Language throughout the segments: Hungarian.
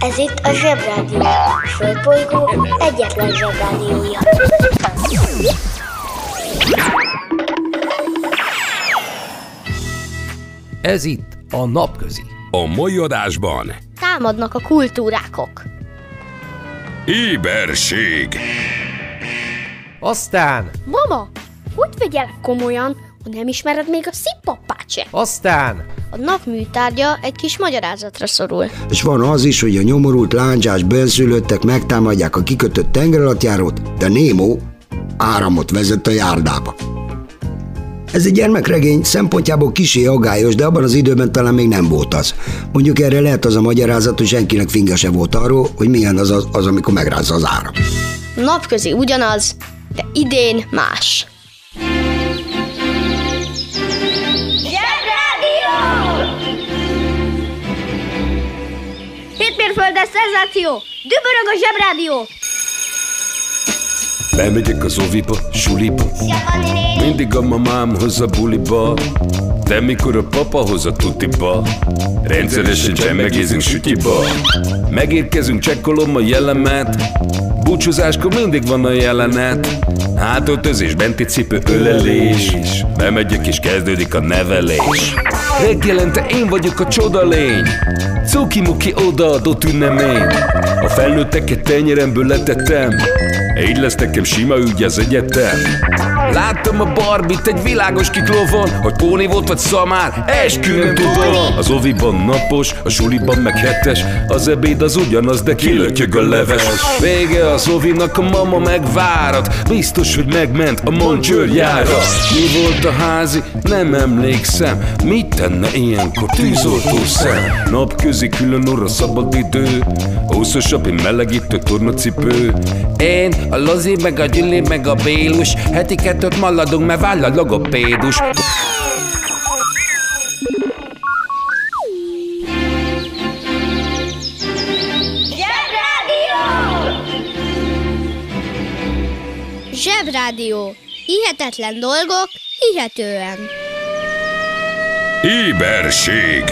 Ez itt a Zsebrádió. A Földbolygó egyetlen Zsebrádiója. Ez itt a Napközi. A mai adásban Támadnak a kultúrákok. Éberség Aztán, Mama, hogy vegyelek komolyan, hogy nem ismered még a szippapát se? aztán, A nap műtárgya egy kis magyarázatra szorul. És van az is, hogy a nyomorult láncsás benszülöttek megtámadják a kikötött tengeralattjárót, de Némó áramot vezet a járdába. Ez egy gyermekregény szempontjából kisé agályos, de abban az időben talán még nem volt az. Mondjuk erre lehet az a magyarázat, hogy senkinek finga se volt arról, hogy milyen az, az, az amikor megrázza az áram. Napközi ugyanaz, de idén más. Hétmérföldes szenzáció! Dübörög a zsebrádió! Bemegyek az oviba, suliba. Mindig a mamám hoz a buliba. De mikor a papa hoz a tutiba Rendszeresen csemmegézünk sütiba. Megérkezünk, csekkolom a jellemet. Búcsúzáskor mindig van a jelenet. Hátöltözés, benti cipő, ölelés. Bemegyek és kezdődik a nevelés. Reggelente én vagyok a csoda lény Cuki-muki odaadott ünnemény. A felnőtteket tenyeremből letettem így lesz nekem sima ügy az egyetem Láttam a barbit egy világos kiklovon Hogy póni volt vagy szamár, esküvőn tudom. Az oviban napos, a suliban meg hetes Az ebéd az ugyanaz, de kilötyög a leves. Vége az ovinak, a mama megvárat Biztos, hogy megment a moncsőrjára Mi volt a házi? Nem emlékszem. Mit tenne ilyenkor tűzoltó szem? Napközi külön orra szabad idő Húszosabb, én melegítő tornacipő. Én, a Lozi, meg a Gyüli, meg a Bélus Heti kettőt maladunk, mert váll a logopédus Zsebrádió. Hihetetlen dolgok, hihetően. Éberség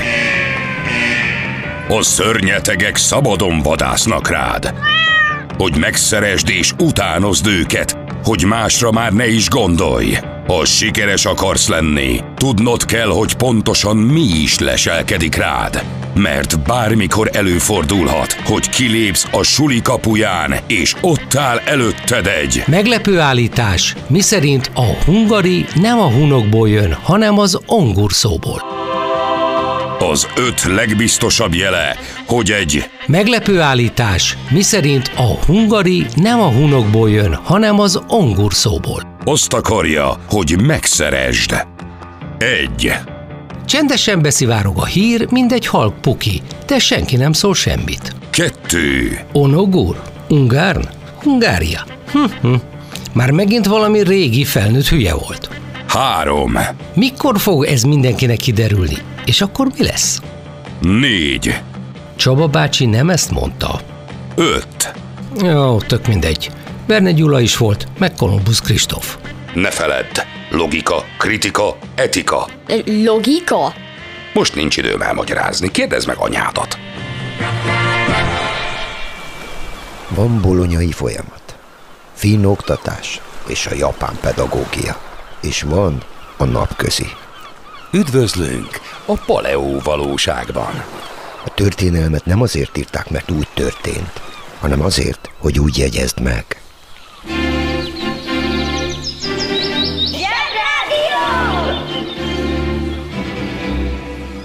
A szörnyetegek szabadon vadásznak rád Hogy megszeresd és utánozd őket Hogy másra már ne is gondolj. Ha sikeres akarsz lenni Tudnod kell, hogy pontosan mi is leselkedik rád. Mert bármikor előfordulhat, hogy kilépsz a suli kapuján, és ott áll előtted egy Meglepő állítás, miszerint a hungari nem a hunokból jön, hanem az ongur szóból. az öt legbiztosabb jele, hogy egy Meglepő állítás, miszerint a hungari nem a hunokból jön, hanem az ongur szóból. azt akarja, hogy megszeresd. Egy. Csendesen beszivárog a hír, mint egy halk puki, de senki nem szól semmit. Kettő. Onogur? Ungárn? Hungária? Hm-hm. Már megint valami régi felnőtt hülye volt. Három. Mikor fog ez mindenkinek kiderülni? És akkor mi lesz? Négy. Csaba bácsi nem ezt mondta. Öt. Jó, tök mindegy. Verne Gyula is volt, meg Kolumbusz Kristóf. Ne feledd. Logika, kritika, etika. Logika? Most nincs időm elmagyarázni. Kérdezd meg anyádat. Van bolonyai folyamat, finn oktatás és a japán pedagógia. És van a napközi. Üdvözlünk a Paleó valóságban. A történelmet nem azért írták, mert úgy történt, hanem azért, hogy úgy jegyezd meg.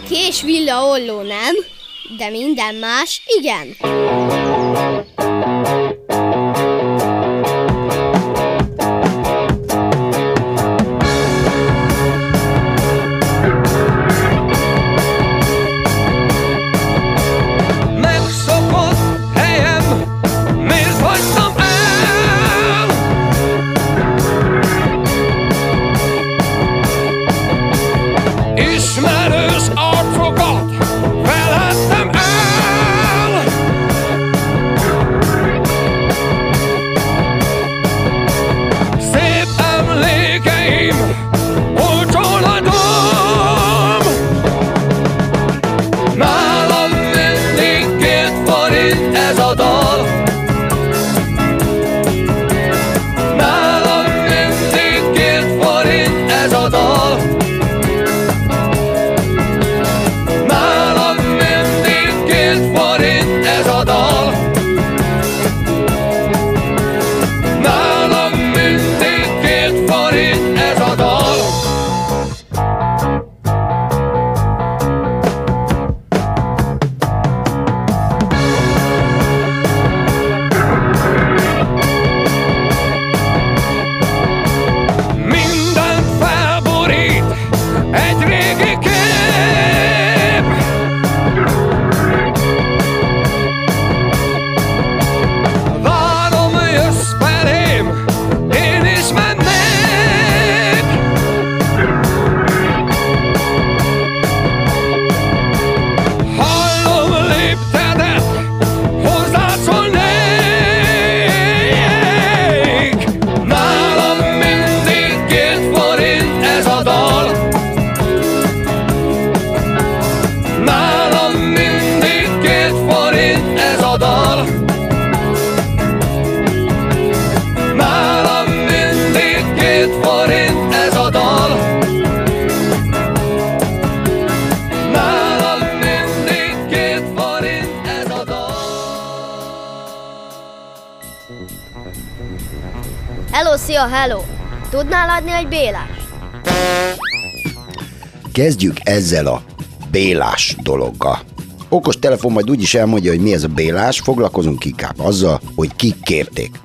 Kés villa olló nem, de minden más igen. Hello, szia, hello! Tudnál adni egy Bélát? Kezdjük ezzel a bélás dologgal. Okos telefon majd úgyis elmondja, hogy mi ez a bélás, foglalkozunk inkább azzal, hogy kik kérték.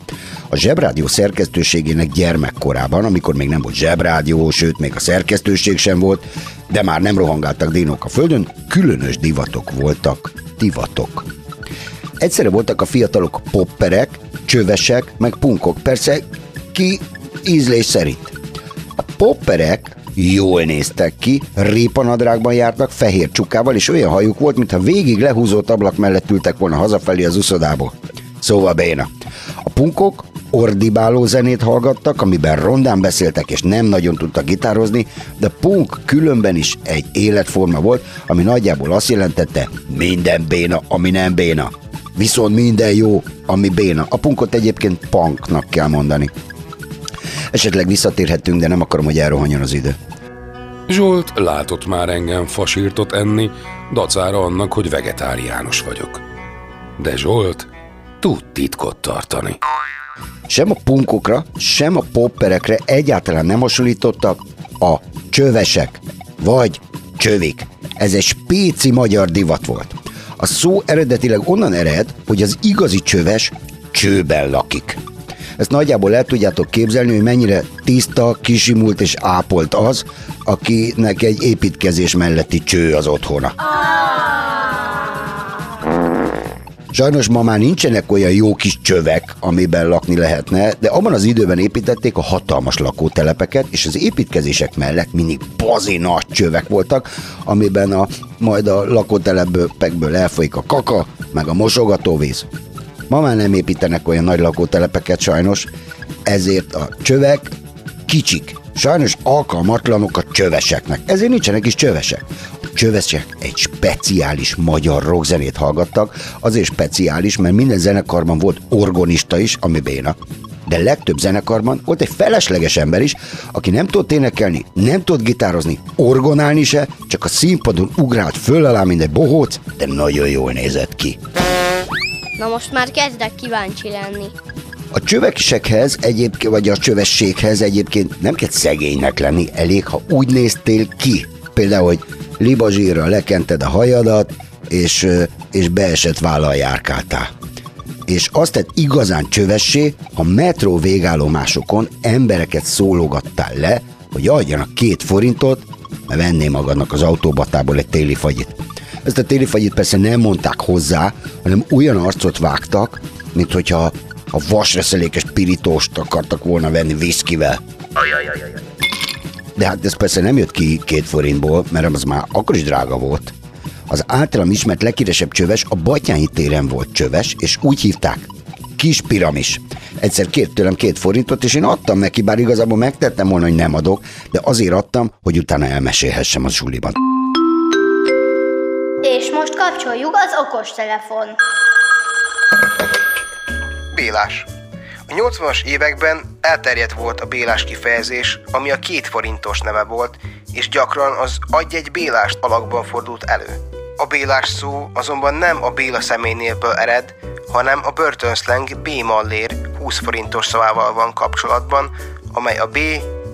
A Zsebrádió szerkesztőségének gyermekkorában, amikor még nem volt Zsebrádió, sőt még a szerkesztőség sem volt, de már nem rohangáltak dinók a földön, különös divatok voltak, divatok. Egyszerre voltak a fiatalok popperek, csövesek, meg punkok, persze ki ízlés szerint. A popperek jól néztek ki, répanadrágban jártak, fehér csukával, és olyan hajuk volt, mintha végig lehúzott ablak mellett ültek volna hazafelé az uszodából. Szóval béna. A punkok ordibáló zenét hallgattak, amiben rondán beszéltek és nem nagyon tudtak gitározni, de punk különben is egy életforma volt, ami nagyjából azt jelentette, minden béna, ami nem béna. Viszont minden jó, ami béna. A punkot egyébként punknak kell mondani. Esetleg visszatérhetünk, de nem akarom, hogy elrohanjon az idő. Zsolt látott már engem fasírtot enni, dacára annak, hogy vegetáriánus vagyok. De Zsolt tud titkot tartani. Sem a punkokra, sem a popperekre egyáltalán nem hasonlítottak a csövesek, vagy csövik. Ez egy spéci magyar divat volt. A szó eredetileg onnan ered, hogy az igazi csöves csőben lakik. Ezt nagyjából el tudjátok képzelni, hogy mennyire tiszta, kisimult és ápolt az, akinek egy építkezés melletti cső az otthona. Sajnos ma már nincsenek olyan jó kis csövek, amiben lakni lehetne, de abban az időben építették a hatalmas lakótelepeket, és az építkezések mellett mindig bazi nagy csövek voltak, amiben a, majd a lakótelepekből elfolyik a kaka, meg a mosogatóvíz. Ma már nem építenek olyan nagy lakótelepeket sajnos, ezért a csövek kicsik. Sajnos alkalmatlanok a csöveseknek, ezért nincsenek is csövesek. Csövesek egy speciális magyar rockzenét hallgattak, azért speciális, mert minden zenekarban volt orgonista is, ami béna. De legtöbb zenekarban volt egy felesleges ember is, aki nem tudott énekelni, nem tudott gitározni, orgonálni se, csak a színpadon ugrált föl alá, mint egy bohóc, de nagyon jól nézett ki. Na most már kezdek kíváncsi lenni. A csövesekhez egyébként, vagy a csövességhez egyébként nem kell szegénynek lenni, elég, ha úgy néztél ki. Például, hogy libazsírra lekented a hajadat, és, és beesett vállal járkáltál. És azt tett igazán csövessé, ha metró végállomásokon embereket szólogattál le, hogy adjanak két forintot, mert venné magadnak az autóbatából egy téli fagyit. Ezt a téli fagyit persze nem mondták hozzá, hanem olyan arcot vágtak, mint hogyha a vasreszelékes pirítóst akartak volna venni viszkivel. De hát ez persze nem jött ki két forintból, mert az már akkor is drága volt. Az általam ismert leghíresebb csöves a Batyányi téren volt csöves, és úgy hívták, Kis Piramis. Egyszer kért tőlem két forintot, és én adtam neki, bár igazából megtettem volna, hogy nem adok, de azért adtam, hogy utána elmesélhessem a suliban. És most kapcsoljuk az okostelefon. Bélás. A 80-as években elterjedt volt a bélás kifejezés, ami a két forintos neve volt, és gyakran az adj egy bélást alakban fordult elő. A bélás szó azonban nem a Béla személynévből ered, hanem a börtönszleng B mallér 20 forintos szavával van kapcsolatban, amely a B,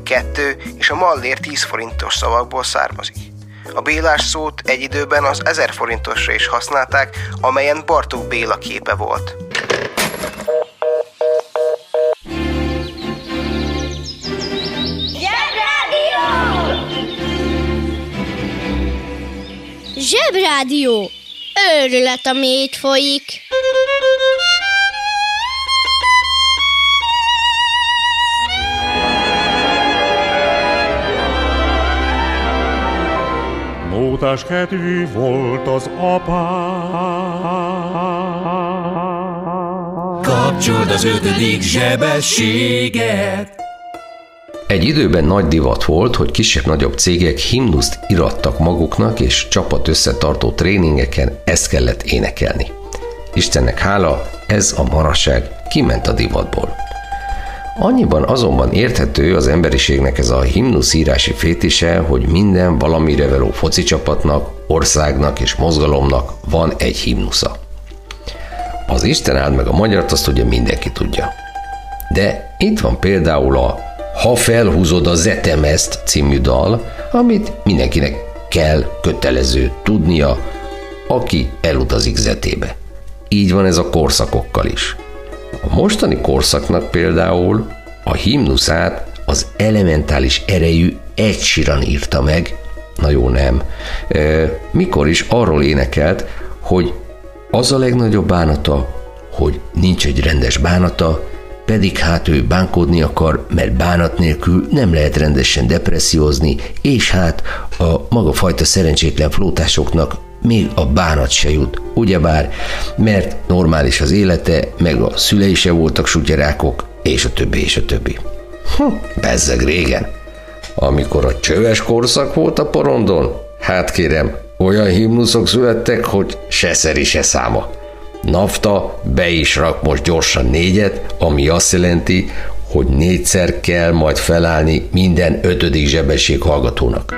2 és a mallér 10 forintos szavakból származik. A bélás szót egy időben az 1000 forintosra is használták, amelyen Bartók Béla képe volt. Zsebrádió! Őrület, ami itt folyik. Mótás kedvű volt az apám. Kapcsold az ötödik zsebességet! Egy időben nagy divat volt, hogy kisebb-nagyobb cégek himnuszt irattak maguknak, és csapat összetartó tréningeken ezt kellett énekelni. Istennek hála, ez a maraság kiment a divatból. Annyiban azonban érthető az emberiségnek ez a himnusz írási fétise, hogy minden valamire való foci csapatnak, országnak és mozgalomnak van egy himnusza. Az Isten áld meg a magyart, azt ugye mindenki tudja. De itt van például a Ha felhúzod a Zetemezt című dal, amit mindenkinek kell, kötelező tudnia, aki elutazik Zetébe. Így van ez a korszakokkal is. A mostani korszaknak például a himnuszát az elementális erejű egy Sheeran írta meg, na jó nem, e, mikor is arról énekelt, hogy az a legnagyobb bánata, hogy nincs egy rendes bánata, pedig hát ő bánkódni akar, mert bánat nélkül nem lehet rendesen depressziózni, és hát a maga fajta szerencsétlen flótásoknak még a bánat se jut, ugyebár, mert normális az élete, meg a szülei se voltak sutyarákok, és a többi, és a többi. Hm, bezzeg régen. Amikor a csöves korszak volt a porondon, hát kérem, olyan himnuszok születtek, hogy se szeri, se száma. Nafta be is rak most gyorsan négyet, ami azt jelenti, hogy négyszer kell majd felállni minden ötödik zsebesség hallgatónak.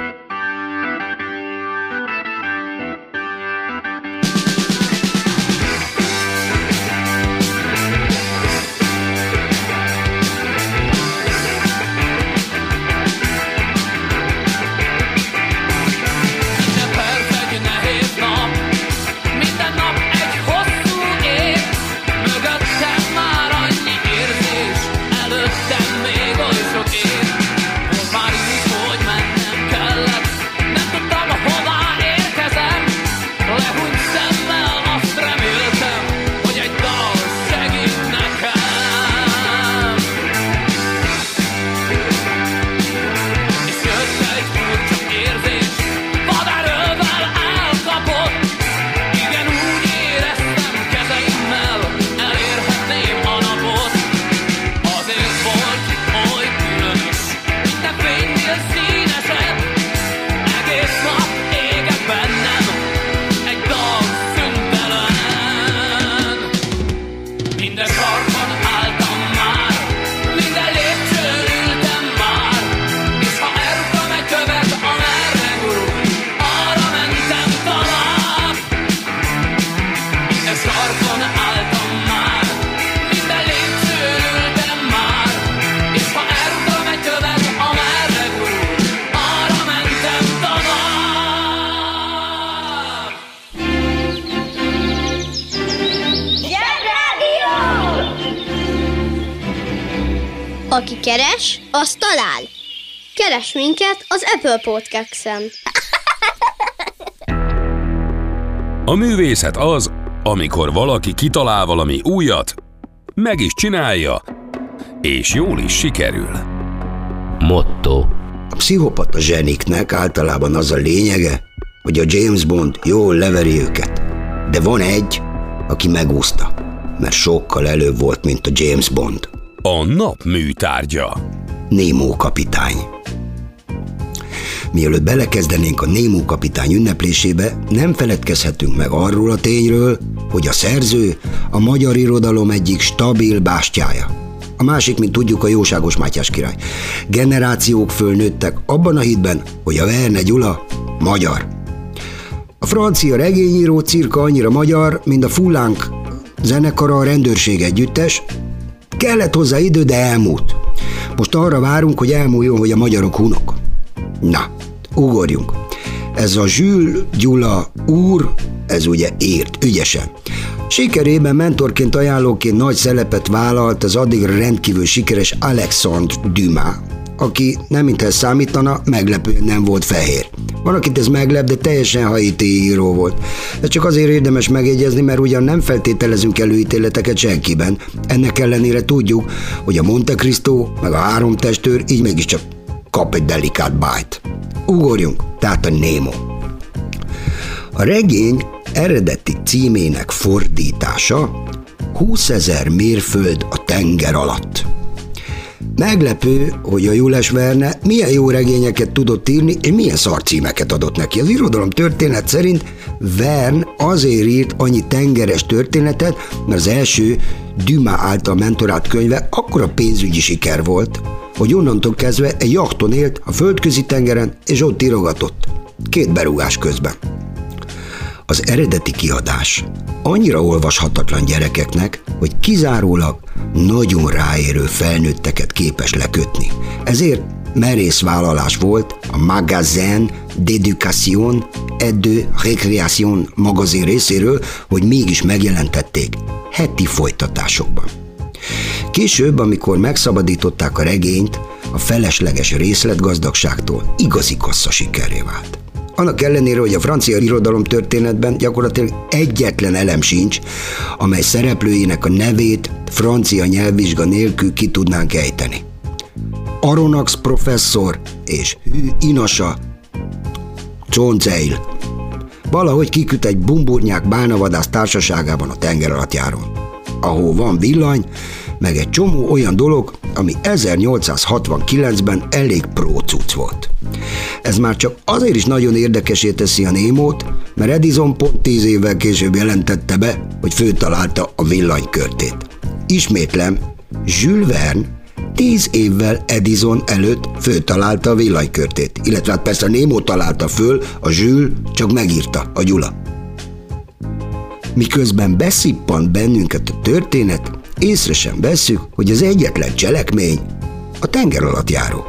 Keres, az talál. Keres minket az Apple Podcast-en. A művészet az, amikor valaki kitalál valami újat, meg is csinálja, és jól is sikerül. Motto. A pszichopata zseniknek általában az a lényege, hogy a James Bond jól leveri őket. De van egy, aki megúszta, mert sokkal előbb volt, mint a James Bond. A nap műtárgya. Némó kapitány. Mielőtt belekezdenénk a Némó kapitány ünneplésébe, nem feledkezhetünk meg arról a tényről, hogy a szerző a magyar irodalom egyik stabil bástyája. A másik, mint tudjuk, a jóságos Mátyás király. Generációk fölnőttek abban a hitben, hogy a Verne Gyula magyar. A francia regényíró cirka annyira magyar, mint a Fullánk zenekara a rendőrség együttes, Kellett hozzá idő, de elmúlt. Most arra várunk, hogy elmúljon, hogy a magyarok hunok. Na, ugorjunk. Ez a Zsül Gyula úr, ez ugye ért, ügyesen. Sikerében mentorként ajánlóként nagy szelepet vállalt az addig rendkívül sikeres Alexandre Dumas, aki nem mintha számítana, meglepően nem volt fehér. Van, akit ez meglep, de teljesen haiti író volt. Ez csak azért érdemes megjegyezni, mert ugyan nem feltételezünk előítéleteket senkiben. Ennek ellenére tudjuk, hogy a Monte Cristo meg a három testőr így mégiscsak kap egy delikát bájt. Ugorjunk, tehát a Nemo. A regény eredeti címének fordítása 20 ezer mérföld a tenger alatt. Meglepő, hogy a Jules Verne milyen jó regényeket tudott írni, és milyen szarcímeket adott neki. Az irodalom történet szerint Verne azért írt annyi tengeres történetet, mert az első Dumas által mentorált könyve akkora pénzügyi siker volt, hogy onnantól kezdve egy jachton élt a földközi tengeren, és ott írogatott. Két berúgás közben. Az eredeti kiadás annyira olvashatatlan gyerekeknek, hogy kizárólag nagyon ráérő felnőtteket képes lekötni. Ezért merész vállalás volt a Magazin d'Education et de magazin részéről, hogy mégis megjelentették heti folytatásokban. Később, amikor megszabadították a regényt, a felesleges részletgazdagságtól igazi kassza sikeré vált. Annak ellenére, hogy a francia irodalom történetben gyakorlatilag egyetlen elem sincs, amely szereplőinek a nevét francia nyelvvizsga nélkül ki tudnánk ejteni. Aronax professzor és Hű Inasa Conceil. Valahogy kiküt egy bumburnyák bálnavadász társaságában a tenger alatt járon. Ahol van villany, meg egy csomó olyan dolog, ami 1869-ben elég prócuc volt. Ez már csak azért is nagyon érdekesé teszi a Némót, mert Edison pont tíz évvel később jelentette be, hogy főtalálta a villanykörtét. Ismétlem, Jules Verne tíz évvel Edison előtt főtalálta a villanykörtét, illetve hát persze a Némó találta föl, a Jules csak megírta, a Gyula. Miközben beszippant bennünket a történet, észre sem vesszük, hogy az egyetlen cselekmény a tenger alatt járó.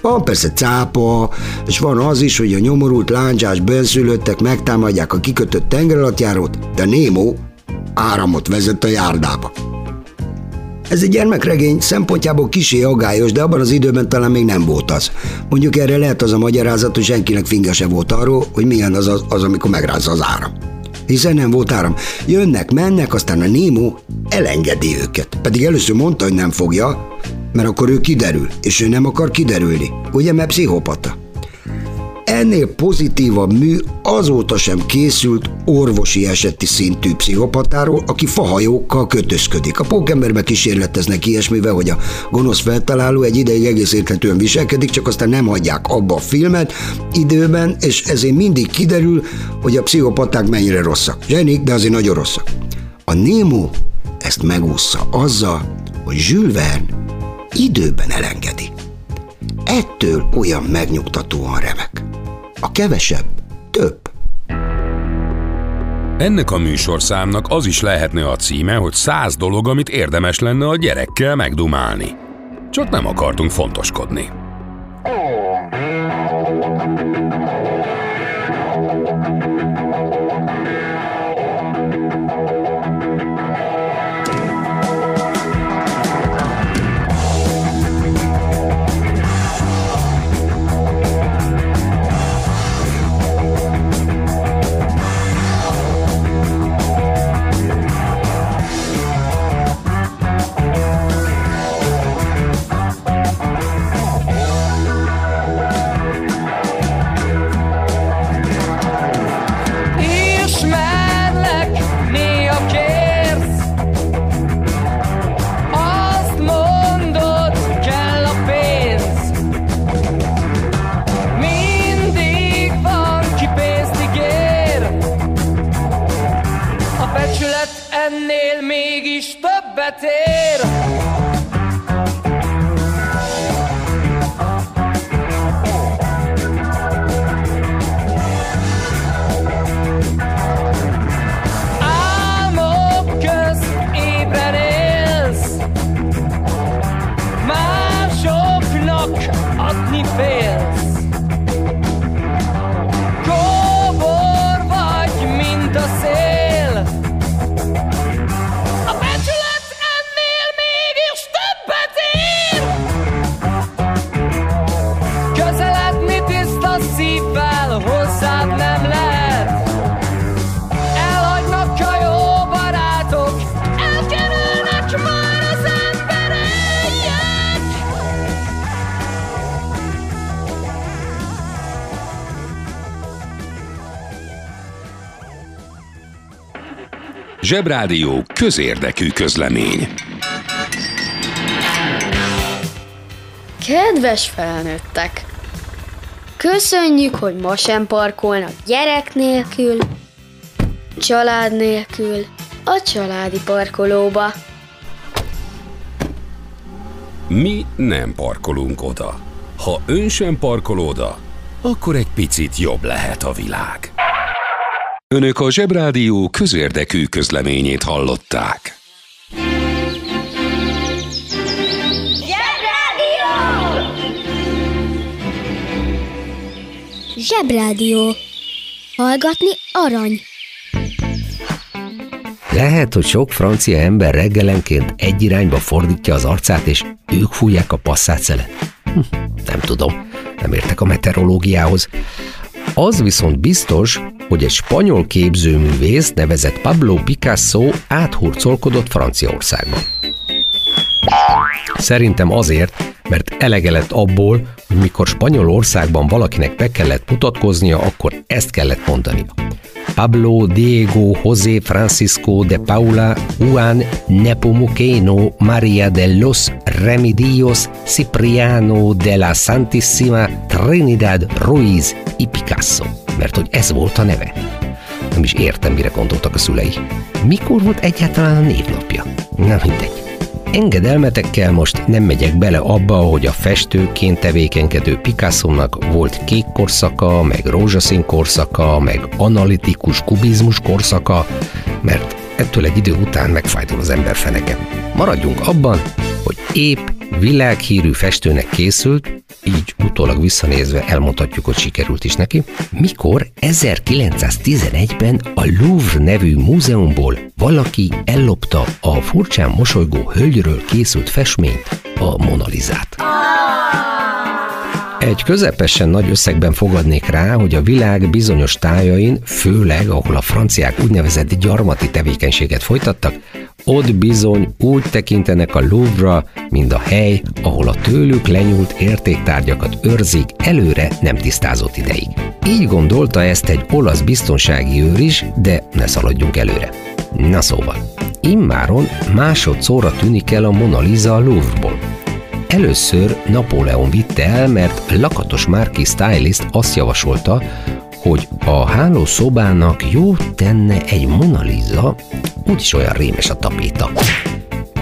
Van persze cápa, és van az is, hogy a nyomorult láncsás benszülöttek megtámadják a kikötött tengeralattjárót, de Némó áramot vezet a járdába. Ez egy gyermekregény szempontjából kisé agályos, de abban az időben talán még nem volt az. Mondjuk erre lehet az a magyarázat, hogy senkinek finga se volt arról, hogy milyen az, az, az amikor megrázza az áram. Hiszen nem volt áram. Jönnek, mennek, aztán a Nemo elengedi őket. Pedig először mondta, hogy nem fogja, mert akkor ő kiderül, és ő nem akar kiderülni. Ugye, mert pszichopata. Ennél pozitívabb mű azóta sem készült orvosi eseti szintű pszichopatáról, aki fahajókkal kötözködik. A pókemberbe kísérleteznek ilyesmivel, hogy a gonosz feltaláló egy ideig egész érthetően viselkedik, csak aztán nem hagyják abba a filmet időben, és ezért mindig kiderül, hogy a pszichopaták mennyire rosszak. Zsenik, de azért nagyon rosszak. A Nemo ezt megúszza azzal, hogy Jules Verne időben elengedi. Ettől olyan megnyugtatóan remek. A kevesebb több. Ennek a műsorszámnak az is lehetne a címe, hogy száz dolog, amit érdemes lenne a gyerekkel megdumálni. Csak nem akartunk fontoskodni. Zsebrádió közérdekű közlemény. Kedves felnőttek! Köszönjük, hogy ma sem parkolnak gyerek nélkül, család nélkül, a családi parkolóba. Mi nem parkolunk oda. Ha ön sem parkol oda, akkor egy picit jobb lehet a világ. Önök a Zsebrádió közérdekű közleményét hallották. Zsebrádió. Hallgatni arany. Lehet, hogy sok francia ember reggelenként egy irányba fordítja az arcát, és ők fújják a passzát Hm, nem tudom, nem értek a meteorológiához. Az viszont biztos, hogy egy spanyol képzőművész nevezett Pablo Picasso áthurcolkodott Franciaországban. Szerintem azért, mert elege lett abból, hogy mikor Spanyolországban valakinek be kellett mutatkoznia, akkor ezt kellett mondania. Pablo Diego José Francisco de Paula Juan Nepomuceno María de los Remedios Cipriano de la Santissima Trinidad Ruiz y Picasso, mert hogy ez volt a neve. Nem is értem, mire gondoltak a szülei. Mikor volt egyáltalán a névnapja? Na mindegy. Engedelmetekkel most nem megyek bele abba, hogy a festőként tevékenykedő picasso volt kék korszaka, meg rózsaszín korszaka, meg analitikus kubizmus korszaka, mert ettől egy idő után megfájdul az ember feneke. Maradjunk abban, hogy épp világhírű festőnek készült, így utólag visszanézve elmondhatjuk, hogy sikerült is neki, mikor 1911-ben a Louvre nevű múzeumból valaki ellopta a furcsán mosolygó hölgyről készült festményt, a Monalizát. Egy közepesen nagy összegben fogadnék rá, hogy a világ bizonyos tájain, főleg ahol a franciák úgynevezett gyarmati tevékenységet folytattak, ott bizony úgy tekintenek a Louvre, mint a hely, ahol a tőlük lenyúlt értéktárgyakat őrzik előre nem tisztázott ideig. Így gondolta ezt egy olasz biztonsági őr is, de ne szaladjunk előre. Na szóval, immáron másodszorra tűnik el a Mona Lisa a Louvre-ból. Először Napóleon vitte el, mert lakatos márki stylist azt javasolta, hogy a hálószobának jó tenne egy Mona Lisa, úgyis olyan rémes a tapéta.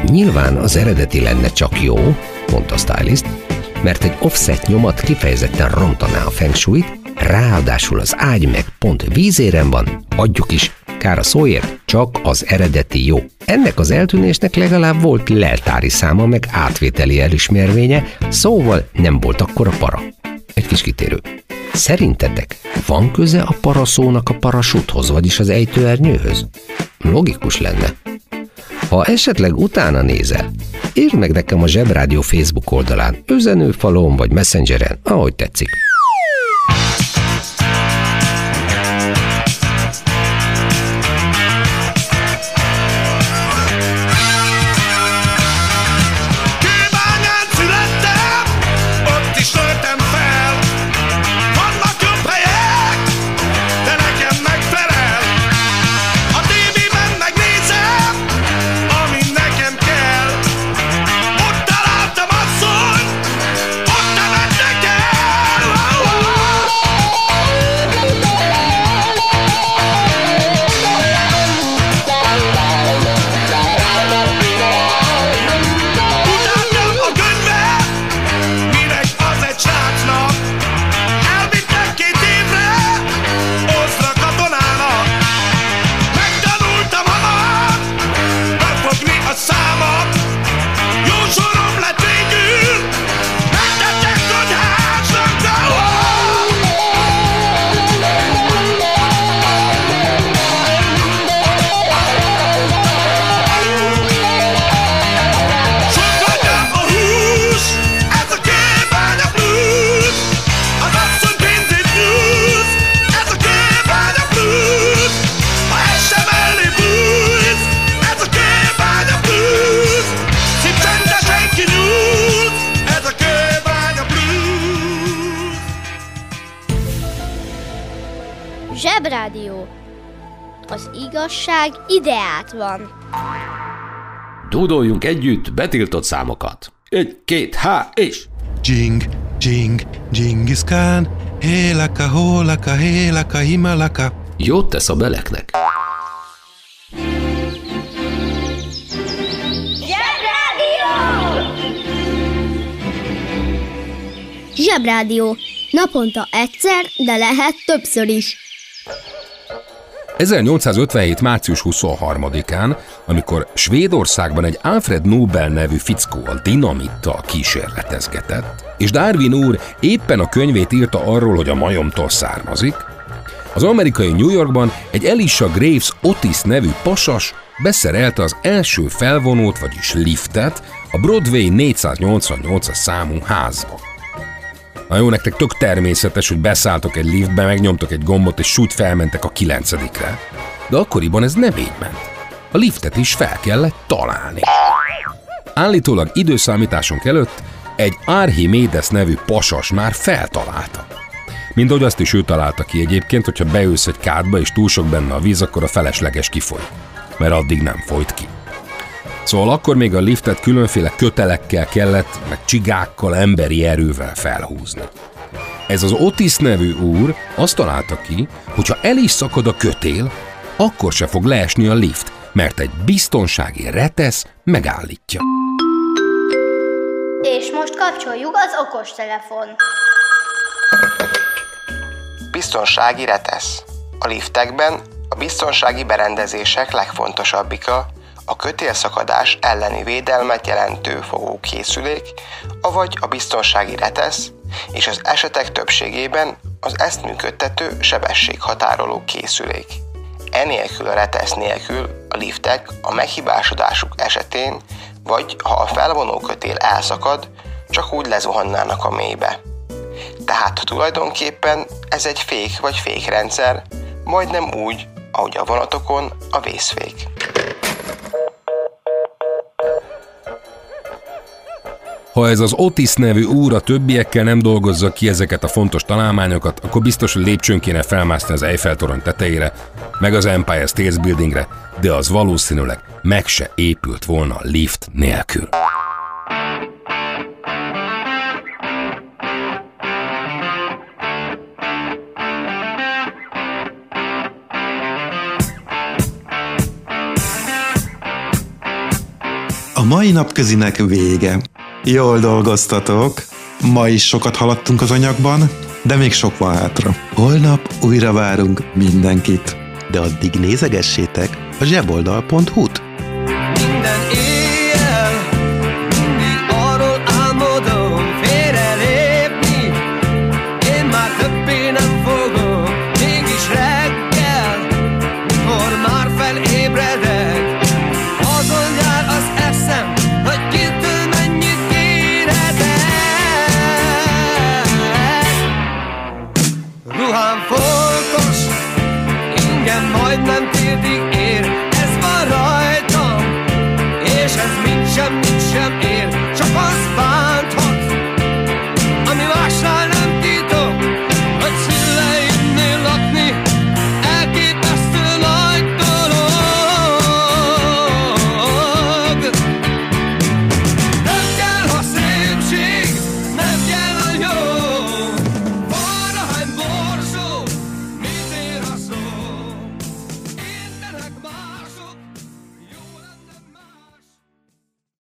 Nyilván az eredeti lenne csak jó, mondta stylist, mert egy offset nyomat kifejezetten rontaná a feng ráadásul az ágy meg pont vízéren van, adjuk is, kár a szóért, csak az eredeti jó. Ennek az eltűnésnek legalább volt leltári száma, meg átvételi elismervénye, szóval nem volt akkor a para. Egy kis kitérő. Szerintetek van köze a paraszónak a parasúthoz, vagyis az ejtőernyőhöz? Logikus lenne. Ha esetleg utána nézel, írd meg nekem a Zsebrádió Facebook oldalán, üzenőfalon vagy messengeren, ahogy tetszik. Igazság ideát van. Dúdoljunk együtt betiltott számokat. Egy, két, há, és... Jing, jing, Genghis Khan, hélaka, hólaka, hélaka, himalaka. Jót tesz a beleknek. Zsebrádió. Naponta egyszer, de lehet többször is. 1857. március 23-án, amikor Svédországban egy Alfred Nobel nevű fickó a dinamittal kísérletezgetett, és Darwin úr éppen a könyvét írta arról, hogy a majomtól származik, az amerikai New Yorkban egy Elisha Graves Otis nevű pasas beszerelte az első felvonót, vagyis liftet a Broadway 488-as számú házba. Na jó, nektek tök természetes, hogy beszálltok egy liftbe, megnyomtok egy gombot, és sút felmentek a kilencedikre. De akkoriban ez nem így ment. A liftet is fel kellett találni. Állítólag időszámításunk előtt egy Archimedes nevű pasas már feltalálta. Mint ahogy azt is ő találta ki egyébként, hogyha beülsz egy kádba és túl sok benne a víz, akkor a felesleges kifoly. Mert addig nem folyt ki. Szóval akkor még a liftet különféle kötelekkel kellett, meg csigákkal, emberi erővel felhúzni. Ez az Otis nevű úr azt találta ki, hogy ha el is szakad a kötél, akkor se fog leesni a lift, mert egy biztonsági retesz megállítja. És most kapcsoljuk az okostelefon. Biztonsági retesz. A liftekben a biztonsági berendezések legfontosabbika a kötélszakadás elleni védelmet jelentő fogókészülék, avagy a biztonsági retesz, és az esetek többségében az ezt működtető sebességhatároló készülék. Enélkül a retesz nélkül a liftek a meghibásodásuk esetén, vagy ha a felvonó kötél elszakad, csak úgy lezuhannának a mélybe. Tehát tulajdonképpen ez egy fék vagy fékrendszer, majdnem úgy, ahogy a vonatokon a vészfék. Ha ez az Otis nevű úr a többiekkel nem dolgozza ki ezeket a fontos találmányokat, akkor biztos, hogy lépcsőn kéne felmászni az Eiffel torony tetejére, meg az Empire State Buildingre, de az valószínűleg meg se épült volna lift nélkül. A mai napközinek vége. Jól dolgoztatok. Ma is sokat haladtunk az anyagban, de még sok van hátra. Holnap újra várunk mindenkit. De addig nézegessétek a zseboldal.hu-t.